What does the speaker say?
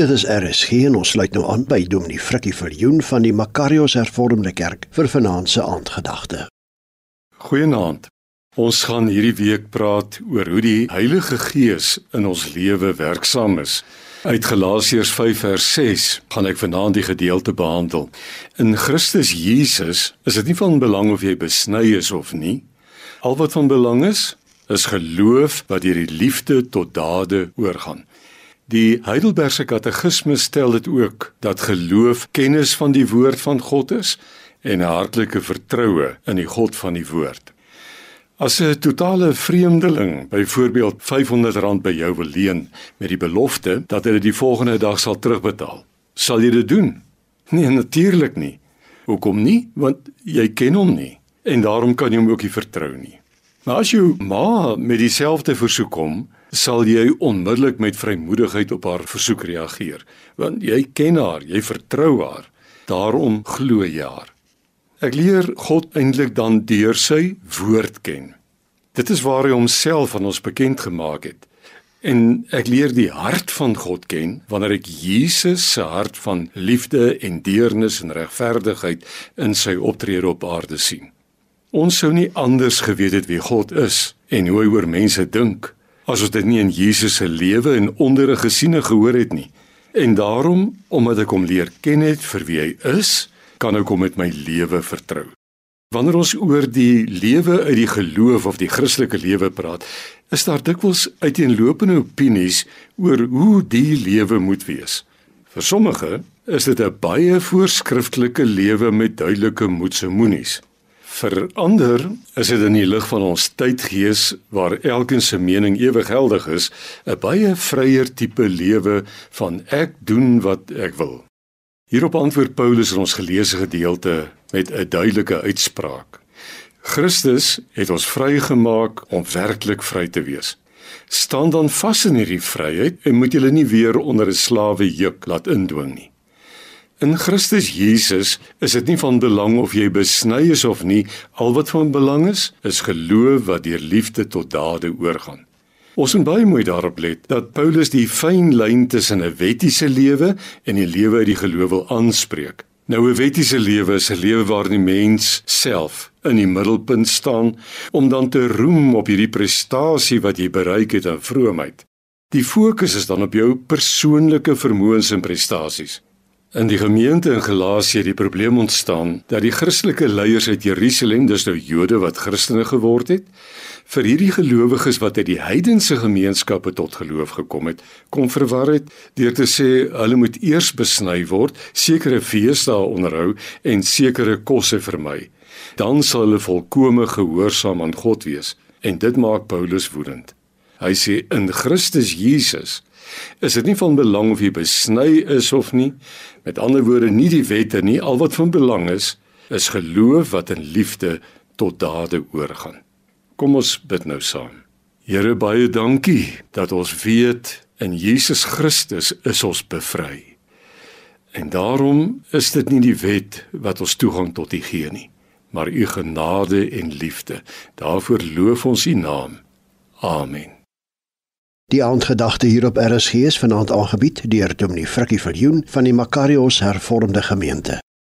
Dit is RSG en ons sluit nou aan by Dominee Frikkie Viljoen van die Makarios Hervormde Kerk vir vanaand se aandgedagte. Goeienaand. Ons gaan hierdie week praat oor hoe die Heilige Gees in ons lewe werksaam is. Uit Galasiërs 5 vers 6 gaan ek vanaand die gedeelte behandel. In Christus Jesus is dit nie van belang of jy besny is of nie. Al wat van belang is, is geloof wat deur die liefde tot dade oorgaan. Die Heidelbergse Katekismus stel dit ook dat geloof kennis van die woord van God is en 'n hartlike vertroue in die God van die woord. As 'n totale vreemdeling byvoorbeeld R500 by jou wil leen met die belofte dat dit die volgende dag sal terugbetaal, sal jy dit doen? Nee, natuurlik nie. Hoekom nie? Want jy ken hom nie en daarom kan jy hom ook nie vertrou nie. Maar as jou ma met dieselfde versoek kom, sal jy onmiddellik met vrymoedigheid op haar versoek reageer, want jy ken haar, jy vertrou haar. Daarom glo jy haar. Ek leer God eintlik dan deur sy woord ken. Dit is waar hy homself aan ons bekend gemaak het. En ek leer die hart van God ken wanneer ek Jesus se hart van liefde en deernis en regverdigheid in sy optrede op aarde sien. Ons sou nie anders geweet het wie God is en hoe hy oor mense dink as ons dit nie in Jesus se lewe en ondere gesiene gehoor het nie. En daarom, omdat ek hom leer ken het vir wie hy is, kan ek hom met my lewe vertrou. Wanneer ons oor die lewe uit die geloof of die Christelike lewe praat, is daar dikwels uiteenlopende opinies oor hoe die lewe moet wees. Vir sommige is dit 'n baie voorskriftelike lewe met duidelike moedsemoenies. Vir ander is dit in die lig van ons tydgees waar elkeen se mening ewig geldig is, 'n baie vryer tipe lewe van ek doen wat ek wil. Hierop antwoord Paulus in ons geleesde gedeelte met 'n duidelike uitspraak. Christus het ons vrygemaak om werklik vry te wees. Staan dan vas in hierdie vryheid en moet julle nie weer onder 'n slawe juk laat indwing nie. In Christus Jesus is dit nie van belang of jy besny is of nie, al wat van belang is, is geloof wat deur liefde tot dade oorgaan. Ons moet baie mooi daarop let dat Paulus die fyn lyn tussen 'n wettiese lewe en 'n lewe uit die geloof wil aanspreek. Nou 'n wettiese lewe is 'n lewe waar die mens self in die middelpunt staan om dan te roem op hierdie prestasie wat jy bereik het in vroomheid. Die fokus is dan op jou persoonlike vermoëns en prestasies. In die gemeente in Galasië het die probleem ontstaan dat die Christelike leiers uit Jerusalem, dis nou Jode wat Christene geword het, vir hierdie gelowiges wat uit die heidense gemeenskappe tot geloof gekom het, kom verwar het deur te sê hulle moet eers besny word, sekere feesdae onderhou en sekere kosse vermy. Dan sal hulle volkome gehoorsaam aan God wees. En dit maak Paulus woedend. Hy sê in Christus Jesus is dit nie van belang of jy besny is of nie. Met ander woorde, nie die wette nie, al wat van belang is, is geloof wat in liefde tot dade oorgaan. Kom ons bid nou saam. Here, baie dankie dat ons weet in Jesus Christus is ons bevry. En daarom is dit nie die wet wat ons toegang tot U gee nie, maar U genade en liefde. Daarvoor loof ons U naam. Amen. Die aandgedagte hier op RSG is vanaand aangebied deur Dominee Frikkie Viljoen van die Makarios Hervormde Gemeente.